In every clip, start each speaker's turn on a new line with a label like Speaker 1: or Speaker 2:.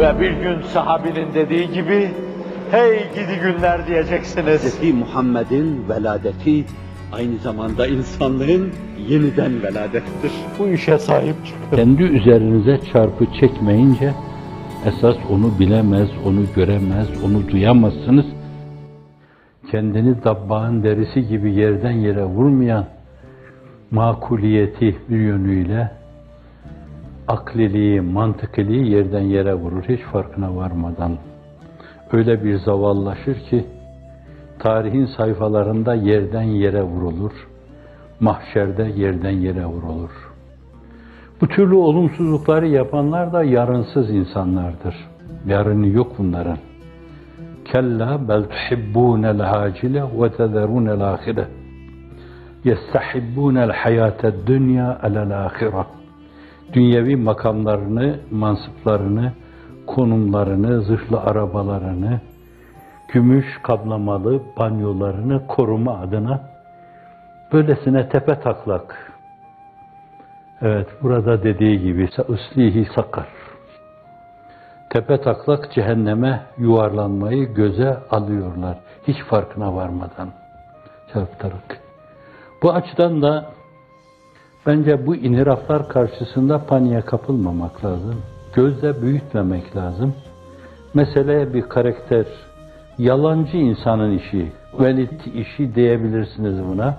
Speaker 1: Ve bir gün sahabinin dediği gibi, hey gidi günler diyeceksiniz.
Speaker 2: Hz. Muhammed'in veladeti aynı zamanda insanlığın yeniden veladettir.
Speaker 1: Bu işe sahip çıkın.
Speaker 3: Kendi üzerinize çarpı çekmeyince esas onu bilemez, onu göremez, onu duyamazsınız. Kendini dabbağın derisi gibi yerden yere vurmayan makuliyeti bir yönüyle akliliği, mantıkiliği yerden yere vurur hiç farkına varmadan. Öyle bir zavallaşır ki tarihin sayfalarında yerden yere vurulur. Mahşerde yerden yere vurulur. Bu türlü olumsuzlukları yapanlar da yarınsız insanlardır. Yarını yok bunların. Kella bel tuhibbûnel acile ve tezerûnel ahire. Yestahibbûnel hayâted dünya alel ahire. Dünyevi makamlarını, mansıplarını, konumlarını, zırhlı arabalarını, gümüş kaplamalı banyolarını koruma adına böylesine tepe taklak. Evet, burada dediği gibi uslihi sakar. Tepe taklak cehenneme yuvarlanmayı göze alıyorlar. Hiç farkına varmadan çarptarak. Bu açıdan da bence bu inhiraflar karşısında paniğe kapılmamak lazım. Gözle büyütmemek lazım. Meseleye bir karakter, yalancı insanın işi, velit işi diyebilirsiniz buna.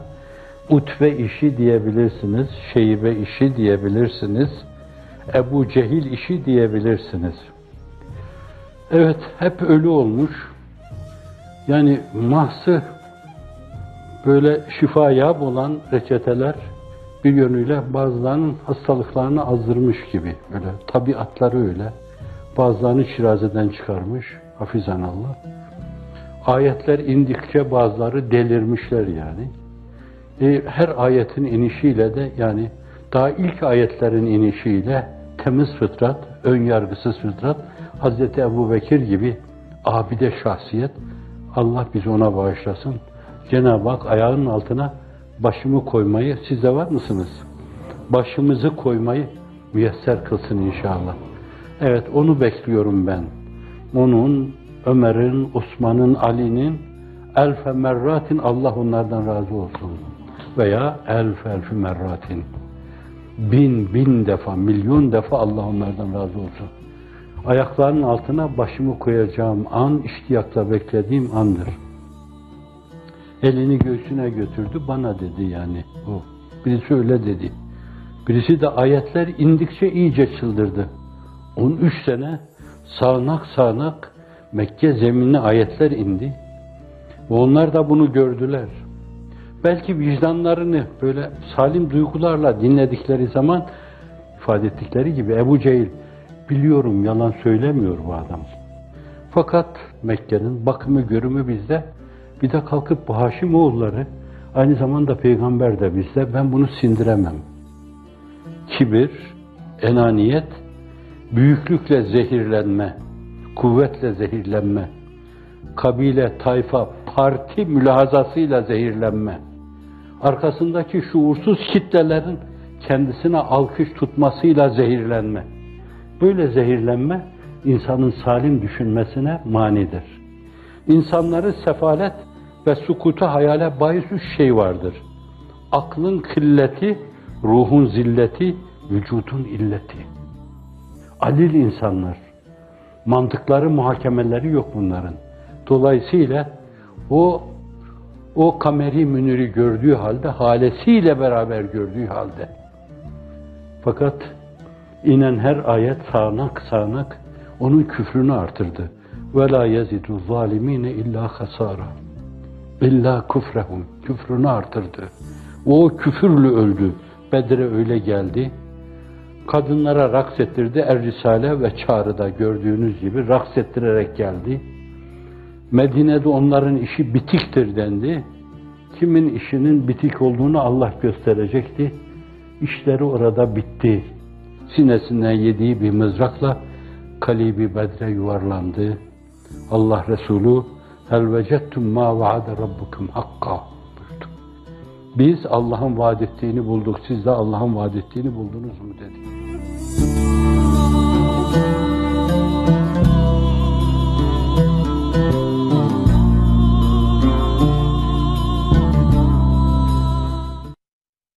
Speaker 3: Utve işi diyebilirsiniz, şeybe işi diyebilirsiniz, Ebu Cehil işi diyebilirsiniz. Evet, hep ölü olmuş. Yani mahsı böyle şifaya olan reçeteler bir yönüyle bazılarının hastalıklarını azdırmış gibi. Böyle tabiatları öyle. Bazılarını şirazeden çıkarmış. Hafizan Allah. Ayetler indikçe bazıları delirmişler yani. E, her ayetin inişiyle de yani daha ilk ayetlerin inişiyle temiz fıtrat, ön yargısız fıtrat, Hazreti Ebu Bekir gibi abide şahsiyet, Allah bizi ona bağışlasın. Cenab-ı Hak ayağının altına başımı koymayı, siz de var mısınız? Başımızı koymayı müyesser kılsın inşallah. Evet, onu bekliyorum ben. Onun, Ömer'in, Osman'ın, Ali'nin elfe merratin Allah onlardan razı olsun. Veya elf elfi merratin. Bin, bin defa, milyon defa Allah onlardan razı olsun. Ayaklarının altına başımı koyacağım an, iştiyakla beklediğim andır. Elini göğsüne götürdü, bana dedi yani o. Birisi öyle dedi. Birisi de ayetler indikçe iyice çıldırdı. 13 sene sağanak sağanak Mekke zeminine ayetler indi. Ve onlar da bunu gördüler. Belki vicdanlarını böyle salim duygularla dinledikleri zaman ifade ettikleri gibi Ebu Cehil biliyorum yalan söylemiyor bu adam. Fakat Mekke'nin bakımı görümü bizde bir de kalkıp bu Haşimoğulları aynı zamanda peygamber de bizde ben bunu sindiremem. Kibir, enaniyet, büyüklükle zehirlenme, kuvvetle zehirlenme, kabile, tayfa, parti mülahazasıyla zehirlenme, arkasındaki şuursuz kitlelerin kendisine alkış tutmasıyla zehirlenme. Böyle zehirlenme insanın salim düşünmesine manidir. İnsanları sefalet ve sukuta hayale bahis üç şey vardır. Aklın kılleti, ruhun zilleti, vücudun illeti. Adil insanlar, mantıkları, muhakemeleri yok bunların. Dolayısıyla o o kameri müniri gördüğü halde, halesiyle beraber gördüğü halde. Fakat inen her ayet sağanak sağanak onun küfrünü artırdı. La yezidu zalimine illa hasara. İlla küfrehum. Küfrünü artırdı. O küfürlü öldü. Bedre öyle geldi. Kadınlara raks ettirdi. Er Risale ve Çağrı'da gördüğünüz gibi raks ettirerek geldi. Medine'de onların işi bitiktir dendi. Kimin işinin bitik olduğunu Allah gösterecekti. İşleri orada bitti. Sinesinden yediği bir mızrakla Kalibi Bedre yuvarlandı. Allah Resulü hel vecettum ma vaade rabbukum hakka buyurdu. Biz Allah'ın vaad ettiğini bulduk. Siz de Allah'ın vaad ettiğini buldunuz mu dedi.